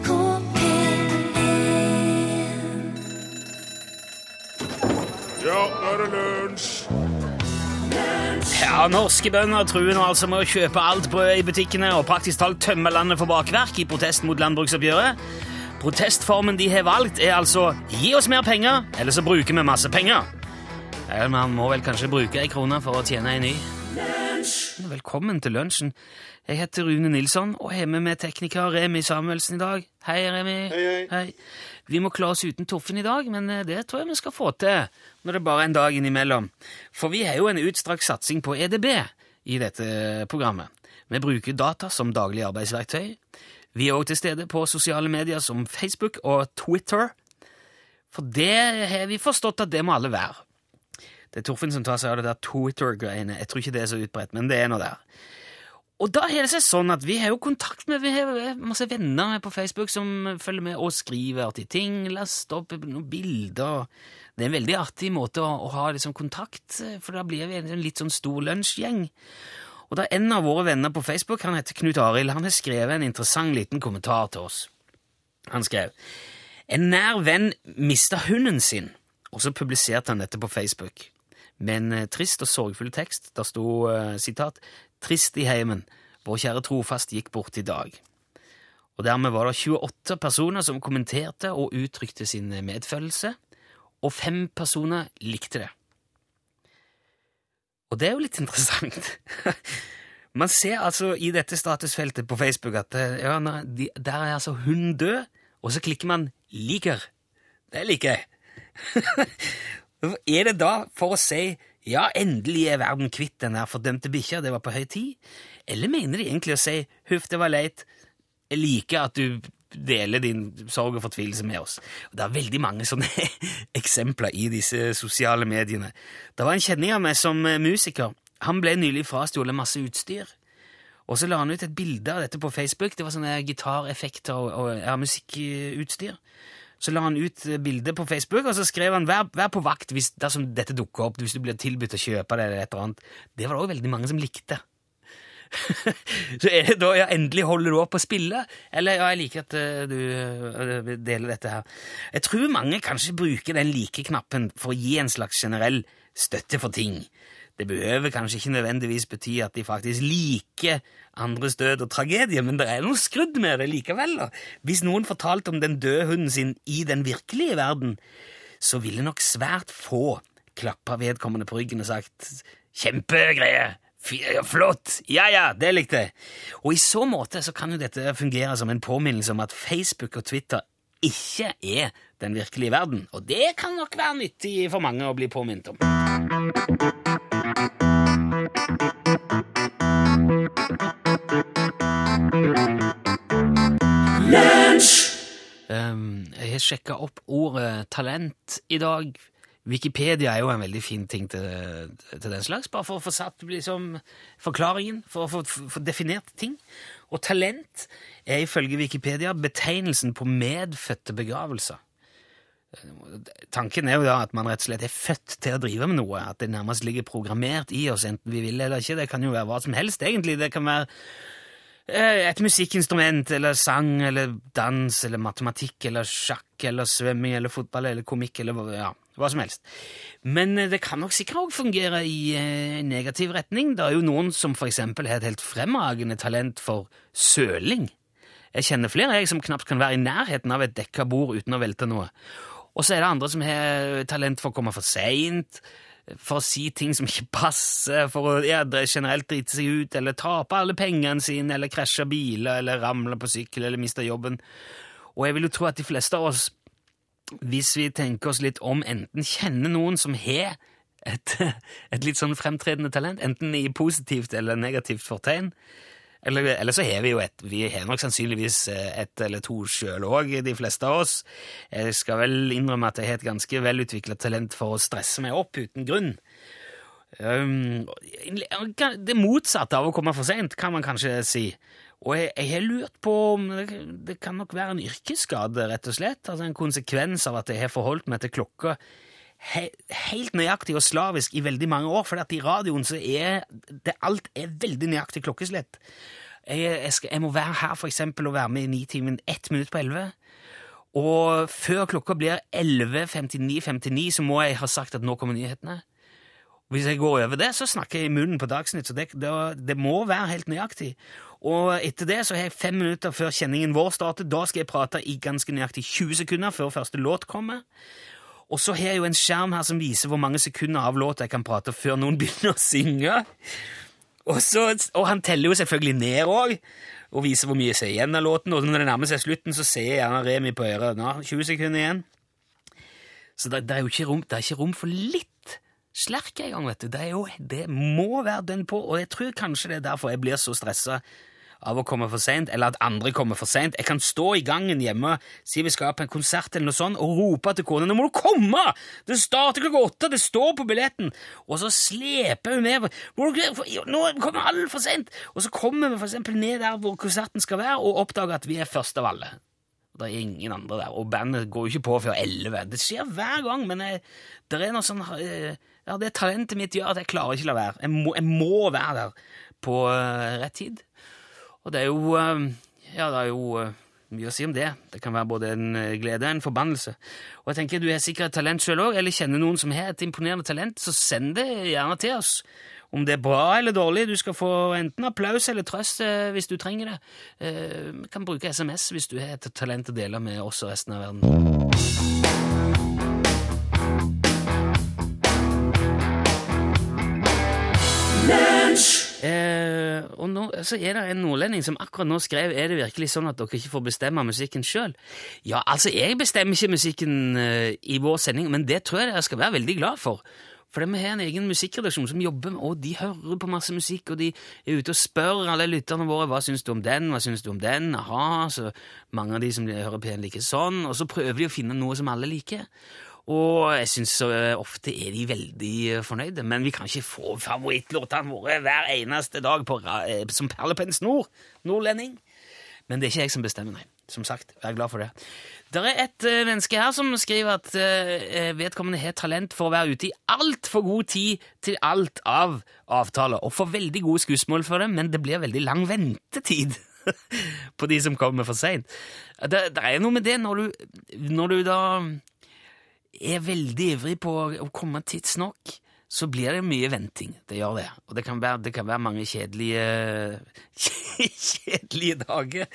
NRK P1 Ja, nå er det lunsj! Ja, Norske bønder truer nå altså med å kjøpe alt brød i butikkene og praktisk talt tømme landet for bakverk i protest mot landbruksoppgjøret. Protestformen de har valgt, er altså 'gi oss mer penger', eller så bruker vi masse penger. Eller man må vel kanskje bruke ei krone for å tjene ei ny. Velkommen til lunsjen. Jeg heter Rune Nilsson og er med med tekniker Remi Samuelsen i dag. Hei, Remi. Hei, hei. Vi må klare oss uten Toffen i dag, men eh, det tror jeg vi skal få til når det bare er en dag innimellom. For vi har jo en utstrakt satsing på EDB i dette programmet. Vi bruker data som daglig arbeidsverktøy. Vi er også til stede på sosiale medier som Facebook og Twitter. For det har vi forstått at det må alle være. Det er Torfinn som tar seg av det der Twitter-greiene. Jeg tror ikke det er så utbredt, men det er noe der. Og da har det sånn at vi har jo kontakt med vi har masse venner på Facebook som følger med og skriver artige ting, laster opp noen bilder. Det er en veldig artig måte å, å ha liksom kontakt, for da blir vi en litt sånn stor lunsjgjeng. Og da en av våre venner på Facebook, han heter Knut Arild, han har skrevet en interessant liten kommentar til oss. Han skrev En nær venn mista hunden sin, og så publiserte han dette på Facebook. Med en eh, trist og sorgfull tekst. Der sto eh, sitat Trist i heimen. Vår kjære trofast gikk bort i dag. Og dermed var det 28 personer som kommenterte og uttrykte sin medfølelse, og fem personer likte det. Og det er jo litt interessant. Man ser altså i dette statusfeltet på Facebook at eh, ja, de, der er altså hun død, og så klikker man 'liker'. Det liker jeg. er det da for å si ja, endelig er verden kvitt den her fordømte bikkja, det var på høy tid? Eller mener de egentlig å si huff, det var leit, jeg liker at du deler din sorg og fortvilelse med oss. Det er veldig mange sånne eksempler i disse sosiale mediene. Det var en kjenning av meg som eh, musiker. Han ble nylig frastjålet masse utstyr. Og så la han ut et bilde av dette på Facebook. Det var sånne gitareffekter og, og ja, musikkutstyr. Så la han ut bilde på Facebook, og så skrev han vær, vær på vakt hvis dersom dette dukker opp, hvis du blir tilbudt å kjøpe det eller et eller annet. Det var det også veldig mange som likte. så er det da ja, endelig holder du opp å spille, eller ja, jeg liker at eh, du eh, deler dette her. Jeg tror mange kanskje bruker den like-knappen for å gi en slags generell støtte for ting. Det behøver kanskje ikke nødvendigvis bety at de faktisk liker andres død og tragedie, men det er noe skrudd med det likevel. da. Hvis noen fortalte om den døde hunden sin i den virkelige verden, så ville nok svært få klappa vedkommende på ryggen og sagt 'kjempegreie'. Flott! Ja, ja, det likte jeg. Og i så måte så kan jo dette fungere som en påminnelse om at Facebook og Twitter ikke er den virkelige verden. Og det kan nok være nyttig for mange å bli påminnet om. Um, jeg har sjekka opp ordet talent i dag. Wikipedia er jo en veldig fin ting til, til den slags, bare for å få satt liksom, forklaringen, for å få få definert ting. Og talent er ifølge Wikipedia betegnelsen på medfødte begavelser. Tanken er jo da at man rett og slett er født til å drive med noe, at det nærmest ligger programmert i oss, enten vi vil eller ikke. Det kan jo være hva som helst, egentlig. Det kan være eh, et musikkinstrument, eller sang, eller dans, eller matematikk, eller sjakk, eller svømming, eller fotball, eller komikk, eller ja, hva som helst. Men eh, det kan nok sikkert også fungere i eh, negativ retning. Det er jo noen som for eksempel har et helt fremragende talent for søling. Jeg kjenner flere jeg som knapt kan være i nærheten av et dekka bord uten å velte noe. Og så er det andre som har talent for å komme for seint, for å si ting som ikke passer, for å ja, generelt drite seg ut, eller tape alle pengene sine, eller krasje biler, eller ramle på sykkel, eller miste jobben. Og jeg vil jo tro at de fleste av oss, hvis vi tenker oss litt om, enten kjenner noen som har et, et litt sånn fremtredende talent, enten i positivt eller negativt fortegn, eller, eller så har vi jo et Vi har nok sannsynligvis eh, et eller to sjøl òg, de fleste av oss. Jeg skal vel innrømme at jeg har et ganske velutvikla talent for å stresse meg opp uten grunn. Um, det motsatte av å komme for seint, kan man kanskje si. Og jeg, jeg har lurt på om det, det kan nok være en yrkesskade, rett og slett. Altså en konsekvens av at jeg har forholdt meg til klokka he, helt nøyaktig og slavisk i veldig mange år. For i radioen så er det alt er veldig nøyaktig klokkeslett. Jeg, jeg, skal, jeg må være her for eksempel og være med i Nitimen ett minutt på elleve. Og før klokka blir 11.59,59, så må jeg ha sagt at nå kommer nyhetene. Hvis jeg går over det, så snakker jeg i munnen på Dagsnytt, så det, det, det, må være helt nøyaktig. Og etter det så har jeg fem minutter før kjenningen vår starter. Da skal jeg prate i ganske nøyaktig 20 sekunder før første låt kommer. Og så har jeg jo en skjerm her som viser hvor mange sekunder av låta jeg kan prate før noen begynner å synge. Og, så, og han teller jo selvfølgelig ned òg, og viser hvor mye jeg ser igjen av låten. Og når det nærmer seg slutten, så ser jeg gjerne Remi på øret. Nå, 20 sekunder igjen. Så det, det, er jo ikke rom, det er ikke rom for litt slerk engang, vet du. Det, er jo, det må være dønn på, og jeg tror kanskje det er derfor jeg blir så stressa av å komme for seint, eller at andre kommer for seint. Jeg kan stå i gangen hjemme, si vi skal på en konsert eller noe sånt, og rope til kona 'Nå må du komme! Det starter klokka åtte! Det står på billetten!' Og så sleper hun med 'Nå kommer alle for seint!' Og så kommer vi for eksempel ned der hvor konserten skal være, og oppdager at vi er først av alle. Det er ingen andre der, og bandet går jo ikke på før elleve. Det skjer hver gang, men jeg, det er noe sånn eh, Ja, det talentet mitt gjør at jeg klarer ikke la være. Jeg må, jeg må være der på uh, rett tid. Og det er jo eh, Ja, det er jo eh, mye å si om det. Det kan være både en eh, glede og en forbannelse. Og jeg tenker Du har sikkert et talent sjøl òg, eller kjenner noen som har et imponerende talent, så send det gjerne til oss. Om det er bra eller dårlig, du skal få enten applaus eller trøst hvis du trenger det. Vi kan bruke SMS hvis du har et talent å dele med oss og resten av verden. Eh, og nå, så er det en nordlending som akkurat nå skrev er det virkelig sånn at dere ikke får bestemme musikken sjøl. Ja, altså, jeg bestemmer ikke musikken eh, i vår sending, men det tror jeg dere skal være veldig glad for. For vi har en egen musikkredaksjon som jobber og de hører på masse musikk, og de er ute og spør alle lytterne våre hva syns du om den, hva syns du om den, aha, så mange av de som hører på en liker sånn, og så prøver de å finne noe som alle liker. Og jeg syns ofte er de veldig eh, fornøyde, men vi kan ikke få favorittlåtene våre hver eneste dag på, eh, som perler på en snor. Nordlending. Men det er ikke jeg som bestemmer, nei. Som sagt, vær glad for det. Det er et menneske her som skriver at vedkommende har talent for å være ute i altfor god tid til alt av avtaler, og får veldig gode skussmål for det, men det blir veldig lang ventetid på de som kommer for seint. Det, det, er noe med det når du, når du da er veldig ivrig på å komme tidsnok, så blir det mye venting. Det gjør det. Og det kan være, det kan være mange kjedelige, kjedelige dager.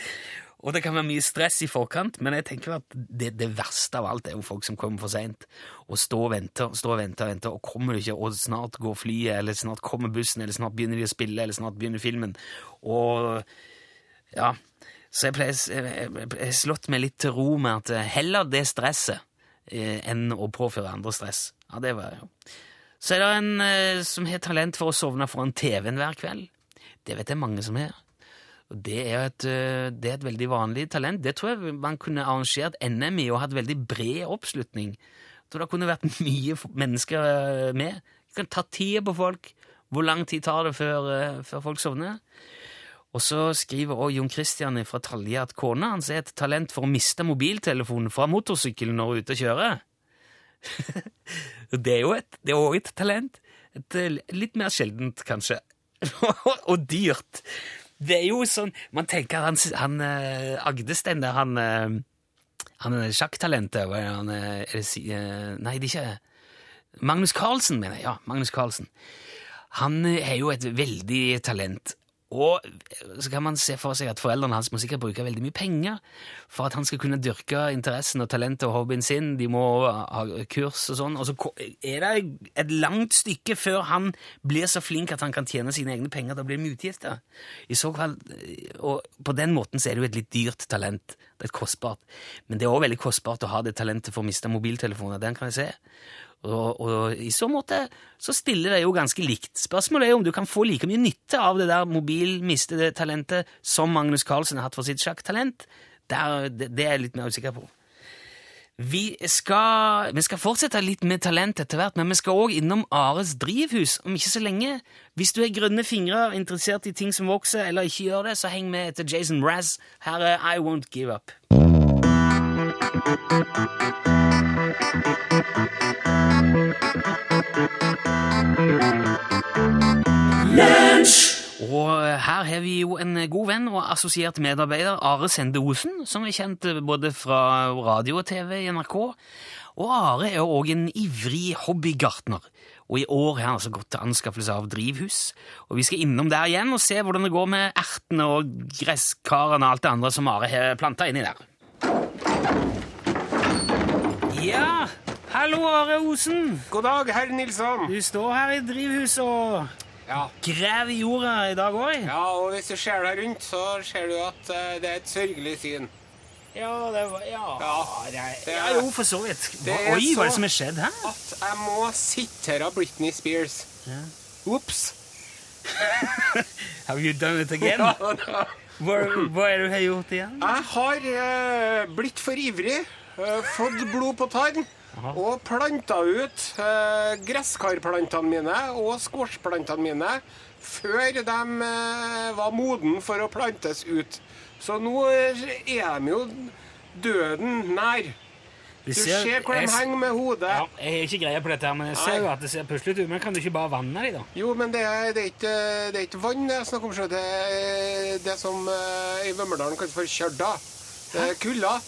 Og det kan være mye stress i forkant, men jeg tenker at det, det verste av alt er jo folk som kommer for seint og står og venter står og venter, og venter, og kommer du ikke, og snart går flyet, eller snart kommer bussen, eller snart begynner de å spille, eller snart begynner filmen. Og ja, Så jeg jeg slått meg litt til ro med at heller det stresset enn å påføre andre stress. Ja, det var jo. Så er det en eh, som har talent for å sovne foran TV-en hver kveld. Det vet jeg mange som har. Og det er, et, eh, det er et veldig vanlig talent. Det tror jeg man kunne arrangert NM i og hatt veldig bred oppslutning. Jeg tror det kunne vært mye mennesker eh, med. Du kan ta tida på folk. Hvor lang tid tar det før, eh, før folk sovner? Og så skriver også Jon Christian fra Talje at kona hans er et talent for å miste mobiltelefonen fra motorsykkelen når hun er ute og kjører. det er jo et, det er et talent. Et, eh, litt mer sjeldent, kanskje. og dyrt. Det er jo sånn Man tenker han, han eh, Agdestein der, han, eh, han sjakktalentet Nei, det er ikke Magnus Carlsen, mener jeg. Ja, Magnus Carlsen. Han er jo et veldig talent. Og så kan man se for seg at foreldrene hans må sikkert bruke veldig mye penger for at han skal kunne dyrke interessen og talentet og hobbyen sin. De må ha kurs og sånn. Og så er det et langt stykke før han blir så flink at han kan tjene sine egne penger. Da blir det utgifter. I så fall, og på den måten så er det jo et litt dyrt talent. Det er kostbart. Men det er òg veldig kostbart å ha det talentet for å miste mobiltelefoner. Den kan jeg se. Og, og, i så måte så stiller det jo ganske likt. Spørsmålet er om du kan få like mye nytte av det der mobilmistede talentet som Magnus Carlsen har hatt for sitt sjakktalent. Det, det, er jeg litt mer usikker på. Vi skal, vi skal, fortsette litt med talent etter hvert, men vi skal òg innom Ares drivhus om ikke så lenge. Hvis du har grønne fingre, interessert i ting som vokser, eller ikke gjør det, så heng med etter Jason Raz. Her er I Won't Give Up. Har vi jo en god venn og assosiert medarbeider, Are Sende Osen, som er kjent både fra radio og TV i NRK. Og Are er òg en ivrig hobbygartner, og i år har han altså gått til anskaffelse av drivhus. Og vi skal innom der igjen og se hvordan det går med ertene og gresskarene og alt det andre som Are har planta inni der. Ja, hallo Are Osen. God dag, herr Nilsson. Du står her i drivhuset og Ja. graver i jorda i dag òg. ja, og hvis du ser deg rundt, så ser du at eh, det er et sørgelig syn. Ja, det var Ja, Ja, det er, det er- jo, for så vidt. Hva, oi, hva er det som er skjedd her? At jeg må sitere Britney Spears. Ops. Have you done it again? Hva, hva er det du har gjort igjen? Jeg har uh, blitt for ivrig, Uh, fått blod på tann og planta ut eh, gresskarplantene mine og squashplantene mine før de eh, var moden for å plantes ut. Så nå er de jo døden nær. Du ser hvor de jeg- henger med hodet. Ja, jeg har ikke greie på dette, men jeg ser jo at det ser puslete ut. Men kan du ikke bare vanne dem, da? Jo, men det er, det er, ikke, det er ikke vann det er snakk om. Det er det som eh, i Vømmerdalen kalles for kjørda. Kulda.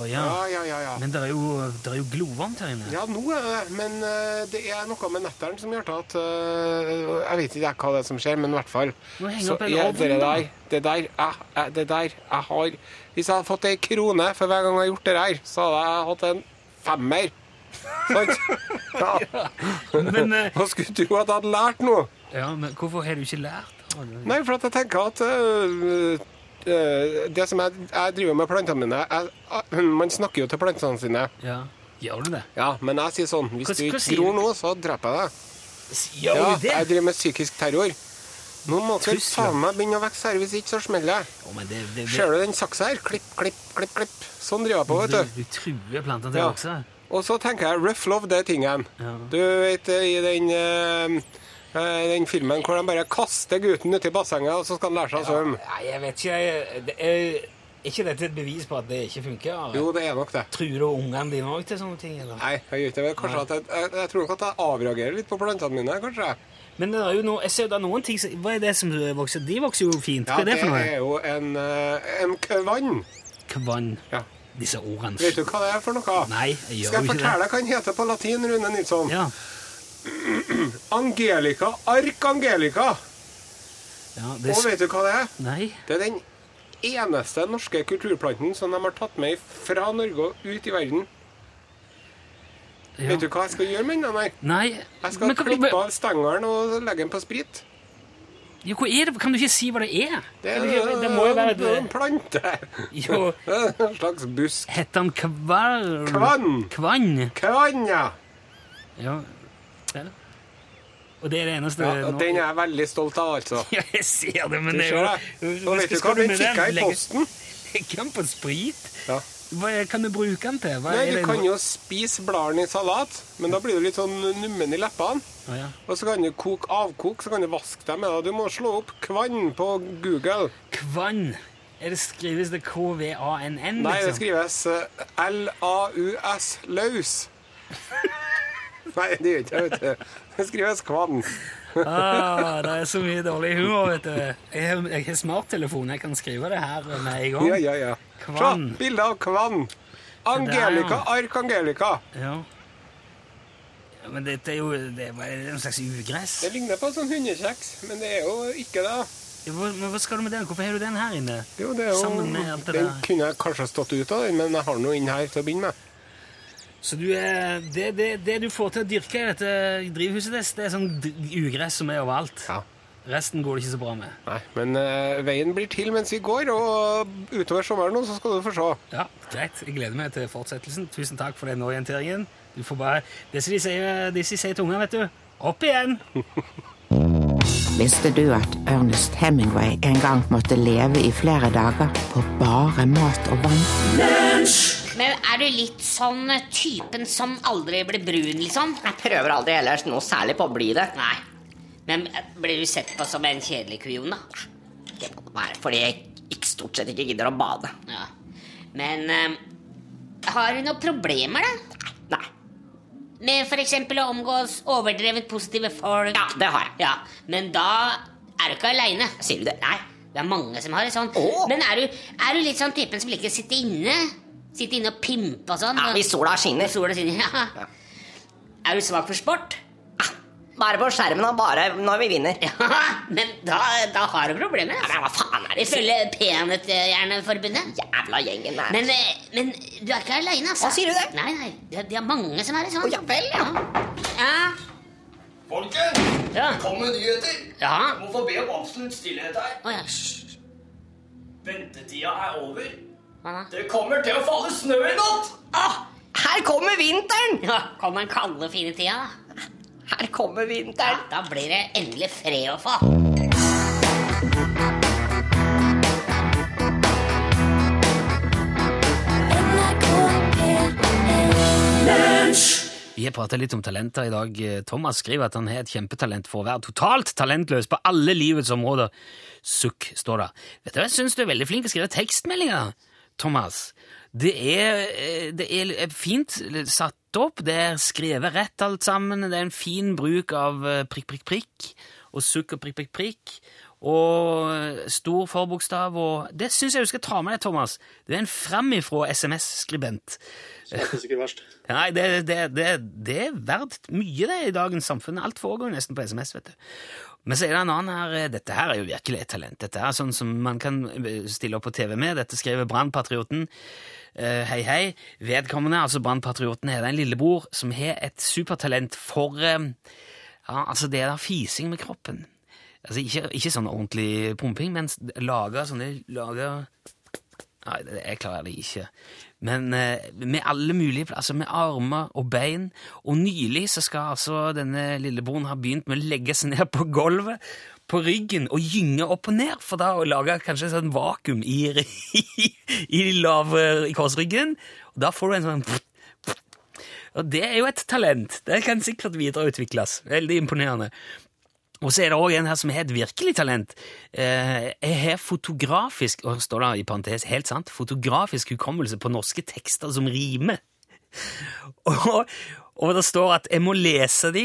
Å ja. Ja, ja, ja. Men det er jo, det er jo glovarmt her inne. Ja, nå er det men eh, det er noe med netteren som gjør at eh, Jeg vet ikke hva det er som skjer, men i hvert fall Må henge så opp en ovn, det da. der, det der, jeg, jeg, det der jeg har Hvis jeg hadde fått ei krone for hver gang jeg har gjort det der, så hadde jeg hatt en femmer. Sant? Ja. Men, eh, Og skulle tro at jeg hadde lært noe. ja, men hvorfor har du ikke lært? Nei, for at jeg tenker at øh, det som jeg, jeg driver med plantene mine jeg, Man snakker jo til plantene sine. Ja. Gjør du det? Ja, men jeg sier sånn Hvis Hva- du ikke gror nå, så dreper jeg deg. Gjør Ja, du det? jeg driver med psykisk terror. Nå må dere faen meg begynne å vokse her, hvis ikke så smeller oh, det, det, Ser du den saksa her? Klipp, klipp, klipp, klipp. Sånn driver jeg på, vet du. Du, du truer plantene til Ja. å vokse? Og så tenker jeg rough love, det er tingen. Ja. Du vet, i den, øh, den filmen hvor de bare kaster gutten uti bassenget, og så skal han lære seg å svømme. Nei, jeg vet ikke. jeg- Det er ikke dette et bevis på at det ikke funker? Jo, det er nok det. Truer du ungene dine òg til sånne ting? eller? Nei, jeg gjør ikke det. Kanskje jeg, jeg, jeg tror nok at jeg avreagerer litt på plantene mine, kanskje. Men det er jo noe, jeg ser jo det er noen ting som, Hva er det som vokser? De vokser jo fint. Hva Ja, er det for noe? er jo en, øh, en kvann. Kvann. Ja. Disse ordene. Vet du hva det er for noe? Nei, jeg gjør Skal jo jeg ikke fortelle det. deg hva den heter på latin, Rune Nilsson? Ja. Angelica Arkangelica. ja det, Og vet du hva det er? nei. Det er den eneste norske kulturplanten som de har tatt med fra Norge og ut i verden. Ja. Vet du hva jeg skal gjøre med den? Nei. Nei. Jeg skal Men klippe av stengelen og legge den på sprit. Jo, hva er det? Kan du ikke si hva det er? Det, du det må jo være det en plante. Jo, En slags busk. Heter den kvar... Kvann. Kvann. Kvann, ja. Ja. Og det er det eneste ja. Den er jeg veldig stolt av, altså. Ja, jeg ser det, men det er jo Nå vet du hva, den fikk jeg i posten. Legge den på sprit? Ja. Hva kan du bruke den til? Hva Nei, Du kan jo spise bladene i salat, men da blir du litt sånn nummen i leppene. Å, ja. Og så kan du koke avkok, så kan du vaske dem med det. Du må slå opp kvann på Google. Kvann. Er det skrives det K-V-A-N-N? Nei, det liksom? skrives LAUS, L-A-U-S, laus. Nei, det gjør ikke det, vet du. Skrives kvann. Ah, det er så mye dårlig humor, vet du. Jeg har, jeg har smarttelefon, jeg kan skrive det her med en gang. Ja, ja, ja. Kvann. Se, bilde av kvann. Angelica, ja. Ark-Angelica. Ja. Ja, Men dette er jo det er en slags ugress. Det ligner på en sånn hundekjeks, men det er jo ikke det. Men hva skal du med den? Hvorfor har du den her inne? Jo, det er jo, Sammen med alt det den der. kunne jeg kanskje stått ut av, den, men jeg har den jo inn her til å begynne med. Så du er, det, det, det du får til å dyrke i dette drivhuset, det, er sånn ugress som er overalt. Ja. Resten går det ikke så bra med. Nei, men uh, veien blir til mens vi går, og utover sommeren nå så skal du få se. Ja, greit. Jeg gleder meg til fortsettelsen. Tusen takk for den orienteringen. Du får bare, Det som de sier, de sier tunga, vet du. Opp igjen! Visste du at Ernest Hemingway en gang måtte leve i flere dager på bare mat og vann? Men er du litt sånn typen som aldri blir brun, liksom? Jeg prøver aldri ellers noe særlig på å bli det. Nei. Men blir du sett på som en kjedelig kujon, da? Det må være fordi jeg ikke, stort sett ikke gidder å bade. Ja. Men um, har du noen problemer, da? Nei. Med f.eks. å omgås overdrevet positive folk? Ja, det har jeg. Ja, Men da er du ikke aleine. Sier du det? Nei. Det er mange som har det sånn. Åh. Men er du, er du litt sånn typen som liker å sitte inne? Sitte inne og pimpe og sånn? Ja, hvis sola skinner. Hvis sola skinner, ja. Er du svak for sport? Bare på skjermen og bare når vi vinner. Ja, men da, da har du problemer. Ja, men hva faen er det? Ifølge Peanøtthjerneforbundet. Jævla gjengen der. Men, eh, men du er ikke aleine, altså. Hva sier du det? Nei, nei, det, de er mange som er det sånn. Å, ja vel, ja. ja. Folket, Ja. kom med nyheter. Ja. Jeg må få be om absolutt stillhet her. Å ja. Ventetida er over. Det kommer til å falle snø i natt! Ah, her kommer vinteren! Ja, Kom den kalde, fine tida. Her kommer vinteren. Da blir det endelig fred å få. Vi har pratet litt om talenter i dag. Thomas skriver at han har et kjempetalent for å være totalt talentløs på alle livets områder. Sukk, står det. Vet du hva, jeg syns du er veldig flink til å skrive tekstmeldinger, Thomas. Det er, eh, det er fint satt opp, det er skrevet rett alt sammen, det er en fin bruk av eh, prikk, prikk, prikk, og sukk og prikk, prikk, prikk, og stor forbokstav, og det syns jeg du skal ta med deg, Thomas. Det er en framifrå SMS-skribent. Nei, det, det, det, det er verdt mye det i dagens samfunn. Alt foregår nesten på SMS, vet du. Men så er det en annen her eh, Dette her er jo virkelig et talent. Dette er sånn som man kan eh, stille opp på TV med. Dette skriver Brannpatrioten. Uh, hei, hei. Vedkommende, altså Brannpatrioten, er det en lillebror som har et supertalent for uh, Ja, altså det der fising med kroppen. Altså ikke, ikke sånn ordentlig pumping, men lage sånne lage Nei, jeg klarer det ikke. Men eh, med alle mulige plasser, med armer og bein. Og nylig så skal altså denne lillebroren ha begynt med å legge seg ned på gulvet, på ryggen, og gynge opp og ned, for da å lage kanskje sånn vakuum i, i, i, lav, i korsryggen. Og da får du en sånn Og det er jo et talent. Det kan sikkert videreutvikles. Veldig imponerende. Og så er det òg en her som har et virkelig talent. Eh, jeg har fotografisk og står det i parentes, helt sant, fotografisk hukommelse på norske tekster som rimer. Og, og det står at jeg må lese de,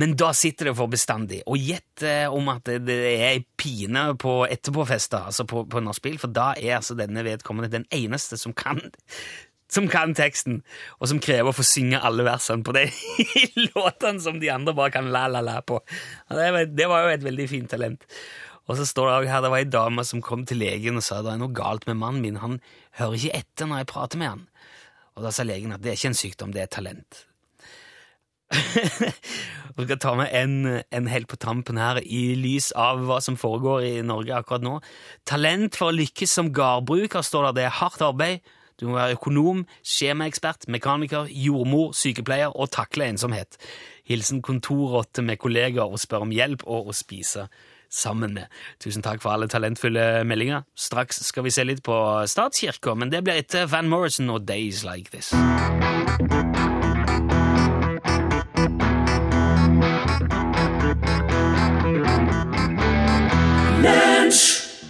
men da sitter det for bestandig. Og gjett eh, om at det, er ei pine på etterpåfester, altså på, på nachspiel, for da er altså denne vedkommende den eneste som kan som kan teksten, og som krever å få synge alle versene på de låtene som de andre bare kan la-la-la på. Det, var, jo et veldig fint talent. Og så står det også her, det var ei dame som kom til legen og sa det er noe galt med mannen min, han hører ikke etter når jeg prater med han. Og da sa legen at det er ikke en sykdom, det er et talent. Vi skal ta med en, en helt på tampen her, i lys av hva som foregår i Norge akkurat nå. Talent for å lykkes som gardbruker, står der. Det er hardt arbeid. Du må være økonom, skjemaekspert, mekaniker, jordmor, sykepleier og takle ensomhet. Hilsen kontorrotte med kolleger og spør om hjelp og å spise sammen med. Tusen takk for alle talentfulle meldinger. Straks skal vi se litt på statskirka, men det blir etter Van Morrison og Days Like This.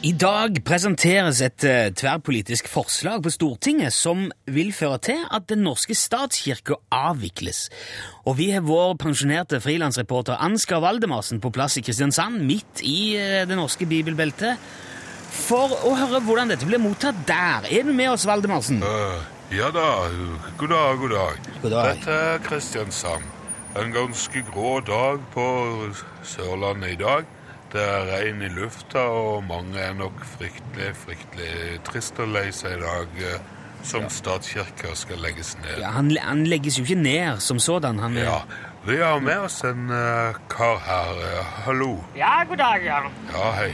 I dag presenteres et eh, tverrpolitisk forslag på Stortinget som vil føre til at Den norske statskirke avvikles. Og vi har vår pensjonerte frilansreporter Ansgar Valdemarsen på plass i Kristiansand, midt i eh, det norske bibelbeltet, for å høre hvordan dette blir mottatt der. Er du med oss, Valdemarsen? Uh, ja da, god dag, god dag. God dag. Dette er Kristiansand. En ganske grå dag på Sørlandet i dag. Det er regn i lufta, og mange er nok fryktelig, fryktelig trist og lei seg i dag Som som statskirka skal legges ned. Ja, han, han legges jo ikke ned som sådan. Han, Ja, vi har med oss en uh, kar her. Eh, hallo. Ja, god dag, ja. Ja, hei.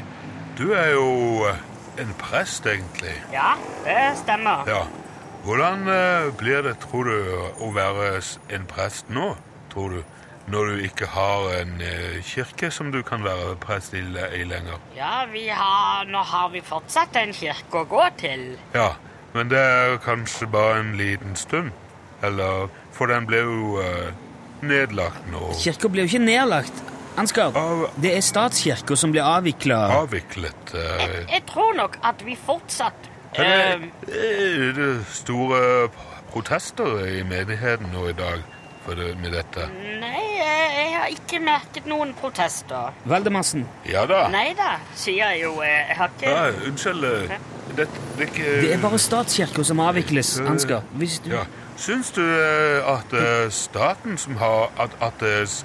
Du er jo eh, en prest, egentlig. Ja, det stemmer. Ja. Hvordan uh, blir det, tror du, å være en prest nå, tror du? Når du ikke har en eh, kirke som du kan være prest i, i lenger. Ja, vi har, nå har vi fortsatt en kirke å gå til. Ja, men det er kanskje bare en liten stund. Eller For den ble jo eh, nedlagt nå. Kirka ble jo ikke nedlagt. Ansgar, Av- det er statskirka som ble avvikla. Avviklet. eh, Jeg tror nok at vi fortsatt Er eh, det, er det store protester i menigheten nå i dag med dette? Nei, eh, jeg har ikke merket noen protester. Veldemassen Ja da. Nei da, sier jeg jo. eh, Jeg har ikke Nei, unnskyld. eh, Det, det ikke Det er bare statskirka som avvikles, Ansgar. Hvis du... Ja. Syns du eh, at eh, staten som har At, at,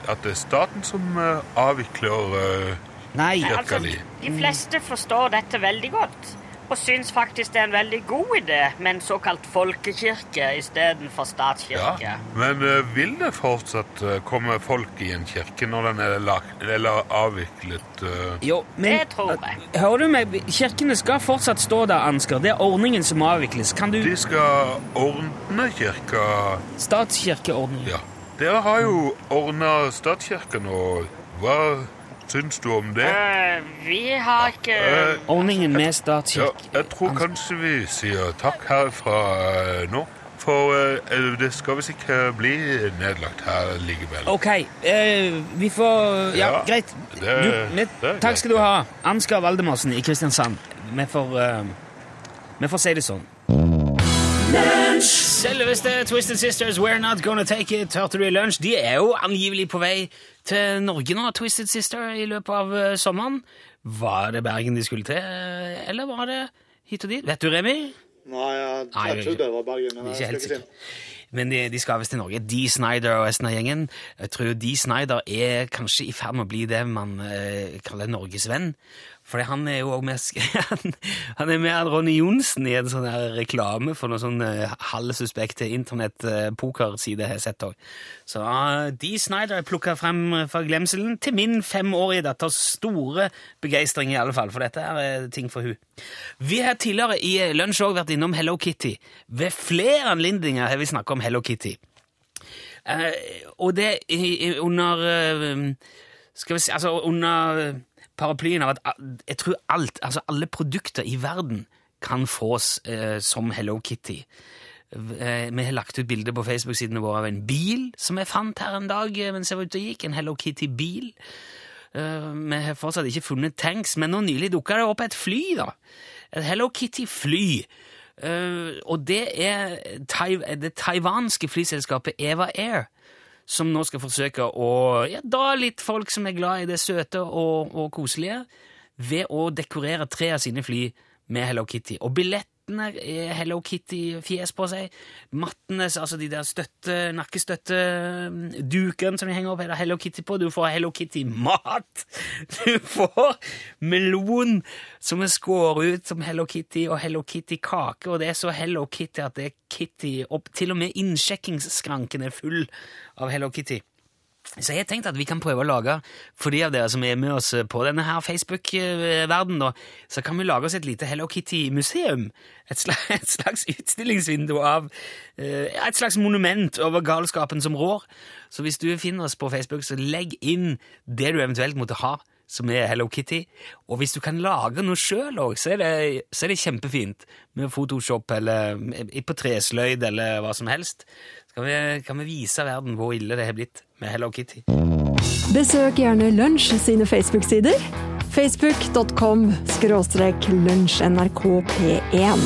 at det er staten som eh, avvikler eh, Nei. kirka Altså, di? de fleste forstår dette veldig godt. Og syns faktisk det er en veldig god idé med en såkalt folkekirke istedenfor statskirke. Ja, men eh, vil det fortsatt eh, komme folk i en kirke når den er lagt, eller avviklet? eh? Jo, men Det tror jeg. Hører du meg? Kirkene skal fortsatt stå der, Ansgar. Det er ordningen som avvikles. Kan du De skal ordne kirka Statskirkeordningen. Ja. Dere har jo ordna statskirken, og hva syns du om det? Uh, vi har ikke uh, Ordningen med ja, jeg tror kanskje vi sier takk herfra eh, nå. For uh, det skal visst ikke bli nedlagt her likevel. Ok, eh, vi får Ja, Ja, greit. det- Du, vi, det er takk skal du ha. Ansgar Valdemarsen i Kristiansand. Vi får, vi får si det sånn. Selveste Twisted Sisters, We're Not Gonna Take It, hørte du i lunsj. De er jo angivelig på vei til Norge nå, Twisted Sister, i løpet av eh, sommeren. Var det Bergen de skulle til, eh, eller var det hit og dit? Vet du, Remi? Nei, jeg, Nei, jeg trodde det var Bergen, men jeg ikke helt. Men de, de skal visst til Norge. Dee Snyder og resten av gjengen. Jeg tror Dee Snyder er kanskje i ferd med å bli det man eh, kaller Norges venn. For han er jo også med han, er med Ronny Johnsen i en sånn her reklame for noen sånn uh, halvsuspekte internettpokerside jeg har sett òg. Så uh, Dee Snyder er plukka frem fra glemselen til min femårige datters store begeistring, i alle fall. For dette er ting for hun. Vi har tidligere i lunsj òg vært innom Hello Kitty. Ved flere anledninger har vi snakket om Hello Kitty. Uh, og det under uh, Skal vi si Altså under paraplyen av at jeg tror alt, altså alle produkter i verden kan fås eh, som Hello Kitty. Eh, vi har lagt ut bilder på Facebook-sidene våre av en bil som jeg fant her en dag eh, mens jeg var ute og gikk. En Hello Kitty-bil. Eh, vi har fortsatt ikke funnet tanks, men nå nylig dukka det opp et fly, da. Et Hello Kitty-fly. Eh, og det er tai det taiwanske flyselskapet Eva Air, som nå skal forsøke å ja, dra litt folk som er glad i det søte og, og koselige, ved å dekorere tre av sine fly med Hello Kitty. Og er Hello Kitty-fjes på seg. Mattene, altså de der støtte, nakkestøttedukene som de henger opp, er det Hello Kitty på. Du får Hello Kitty-mat! Du får melon som er skåret ut som Hello Kitty, og Hello Kitty-kake. Og det er så Hello Kitty at det er Kitty opp. Til og med innsjekkingsskranken er full av Hello Kitty. Så jeg tenkte at vi kan prøve å lage, for de av dere som er med oss på denne her Facebook-verdenen, så kan vi lage oss et lite Hello Kitty-museum. Et, et slags utstillingsvindu av eh, Et slags monument over galskapen som rår. Så hvis du finner oss på Facebook, så legg inn det du eventuelt måtte ha som er Hello Kitty. Og hvis du kan lage noe sjøl òg, så, det- så er det kjempefint. Med Photoshop eller eh, på tresløyd eller hva som helst. Så kan vi, kan vi vise verden hvor ille det har blitt med Hello Kitty. Besøk gjerne Lunsj sine Facebook-sider. Facebook.com skråstrek lunsjnrkp1.